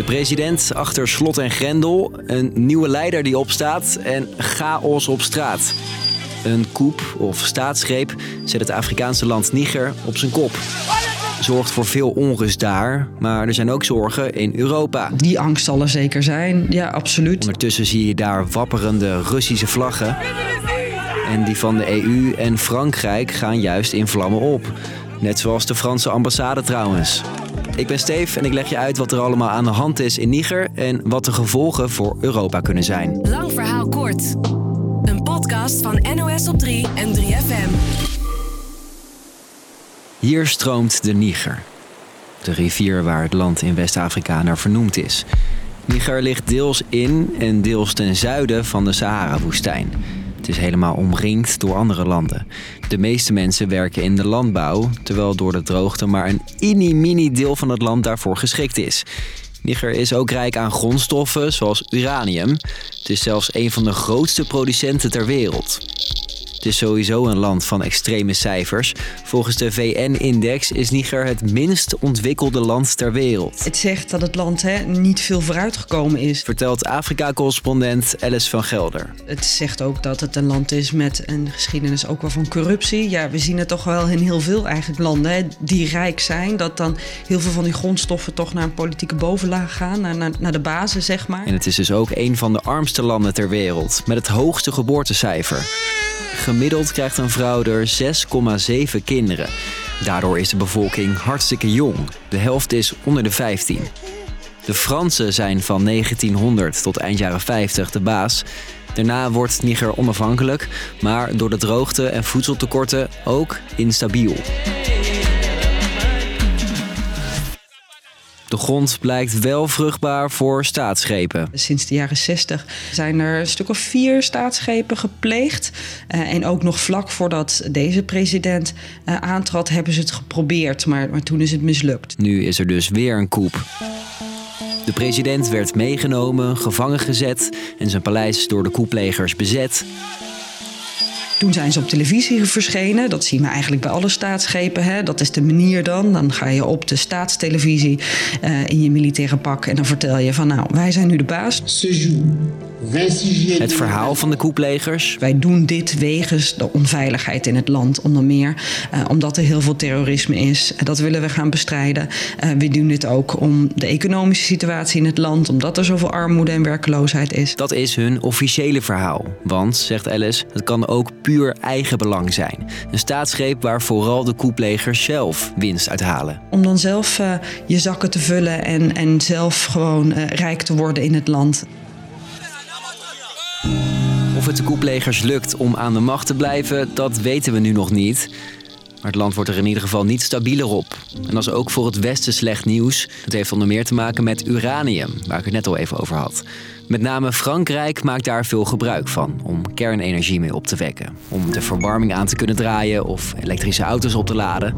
De president achter slot en grendel, een nieuwe leider die opstaat en chaos op straat. Een coup of staatsgreep zet het Afrikaanse land Niger op zijn kop. Zorgt voor veel onrust daar, maar er zijn ook zorgen in Europa. Die angst zal er zeker zijn, ja, absoluut. Ondertussen zie je daar wapperende Russische vlaggen. En die van de EU en Frankrijk gaan juist in vlammen op. Net zoals de Franse ambassade trouwens. Ik ben Steef en ik leg je uit wat er allemaal aan de hand is in Niger en wat de gevolgen voor Europa kunnen zijn. Lang verhaal kort. Een podcast van NOS op 3 en 3FM. Hier stroomt de Niger. De rivier waar het land in West-Afrika naar vernoemd is. Niger ligt deels in en deels ten zuiden van de Sahara-woestijn. Het is helemaal omringd door andere landen. De meeste mensen werken in de landbouw, terwijl door de droogte maar een mini-mini deel van het land daarvoor geschikt is. Niger is ook rijk aan grondstoffen zoals uranium. Het is zelfs een van de grootste producenten ter wereld. Het is sowieso een land van extreme cijfers. Volgens de VN-index is Niger het minst ontwikkelde land ter wereld. Het zegt dat het land hè, niet veel vooruitgekomen is. Vertelt Afrika-correspondent Alice van Gelder. Het zegt ook dat het een land is met een geschiedenis ook wel van corruptie. Ja, we zien het toch wel in heel veel eigenlijk landen hè, die rijk zijn. Dat dan heel veel van die grondstoffen toch naar een politieke bovenlaag gaan. Naar, naar, naar de basis, zeg maar. En het is dus ook een van de armste landen ter wereld. Met het hoogste geboortecijfer. Gemiddeld krijgt een vrouw er 6,7 kinderen. Daardoor is de bevolking hartstikke jong. De helft is onder de 15. De Fransen zijn van 1900 tot eind jaren 50 de baas. Daarna wordt Niger onafhankelijk, maar door de droogte en voedseltekorten ook instabiel. De grond blijkt wel vruchtbaar voor staatsschepen. Sinds de jaren 60 zijn er een stuk of vier staatsschepen gepleegd. Uh, en ook nog vlak voordat deze president uh, aantrad, hebben ze het geprobeerd. Maar, maar toen is het mislukt. Nu is er dus weer een coup. De president werd meegenomen, gevangen gezet en zijn paleis door de koeplegers bezet. Toen zijn ze op televisie verschenen. Dat zien we eigenlijk bij alle staatsschepen. Hè. Dat is de manier dan. Dan ga je op de staatstelevisie uh, in je militaire pak en dan vertel je van nou, wij zijn nu de baas. Het verhaal van de koeplegers. Wij doen dit wegens de onveiligheid in het land, onder meer. Uh, omdat er heel veel terrorisme is. Dat willen we gaan bestrijden. Uh, we doen dit ook om de economische situatie in het land, omdat er zoveel armoede en werkloosheid is. Dat is hun officiële verhaal. Want, zegt Alice, het kan ook puur eigen belang zijn. Een staatsgreep waar vooral de koeplegers zelf winst uithalen. Om dan zelf uh, je zakken te vullen en, en zelf gewoon rijk te worden in het land. Of het de koeplegers lukt om aan de macht te blijven, dat weten we nu nog niet. Maar het land wordt er in ieder geval niet stabieler op. En dat is ook voor het Westen slecht nieuws. Dat heeft onder meer te maken met uranium, waar ik het net al even over had. Met name Frankrijk maakt daar veel gebruik van om kernenergie mee op te wekken. Om de verwarming aan te kunnen draaien of elektrische auto's op te laden.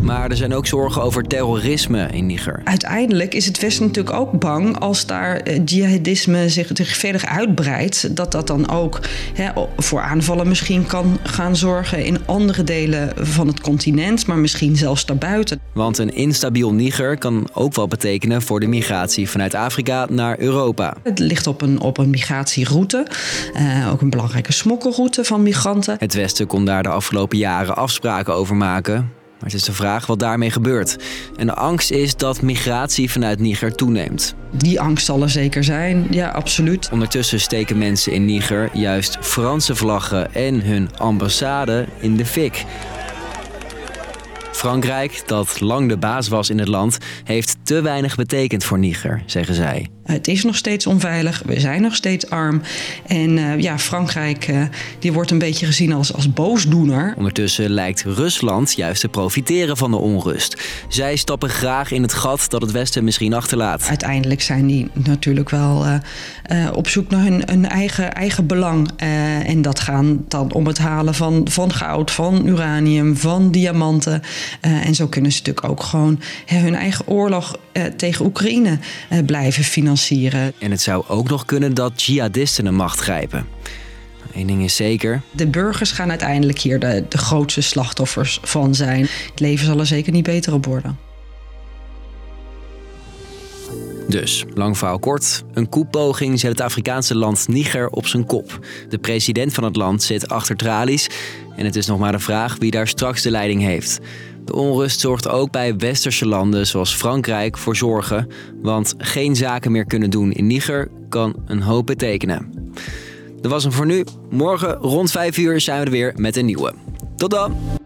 Maar er zijn ook zorgen over terrorisme in Niger. Uiteindelijk is het Westen natuurlijk ook bang als daar jihadisme zich, zich verder uitbreidt. Dat dat dan ook hè, voor aanvallen misschien kan gaan zorgen in andere delen van het continent, maar misschien zelfs daarbuiten. Want een instabiel Niger kan ook wel betekenen voor de migratie vanuit Afrika naar Europa. Het ligt op een, op een migratieroute, uh, ook een belangrijke smokkelroute van migranten. Het Westen kon daar de afgelopen jaren afspraken over maken. Maar het is de vraag wat daarmee gebeurt. En de angst is dat migratie vanuit Niger toeneemt. Die angst zal er zeker zijn, ja, absoluut. Ondertussen steken mensen in Niger juist Franse vlaggen en hun ambassade in de fik. Frankrijk, dat lang de baas was in het land, heeft te weinig betekend voor Niger, zeggen zij. Het is nog steeds onveilig, we zijn nog steeds arm. En uh, ja, Frankrijk uh, die wordt een beetje gezien als, als boosdoener. Ondertussen lijkt Rusland juist te profiteren van de onrust. Zij stappen graag in het gat dat het Westen misschien achterlaat. Uiteindelijk zijn die natuurlijk wel uh, op zoek naar hun, hun eigen, eigen belang. en dat gaan dan om het halen van, van goud, van uranium, van diamanten. en zo kunnen ze natuurlijk ook gewoon hun eigen oorlog tegen Oekraïne blijven financieren. En het zou ook nog kunnen dat jihadisten de macht grijpen. Eén ding is zeker. De burgers gaan uiteindelijk hier de, de grootste slachtoffers van zijn. Het leven zal er zeker niet beter op worden. Dus, lang verhaal kort, een koepoging zet het Afrikaanse land Niger op zijn kop. De president van het land zit achter tralies en het is nog maar de vraag wie daar straks de leiding heeft. De onrust zorgt ook bij westerse landen zoals Frankrijk voor zorgen, want geen zaken meer kunnen doen in Niger kan een hoop betekenen. Dat was hem voor nu. Morgen rond 5 uur zijn we er weer met een nieuwe. Tot dan!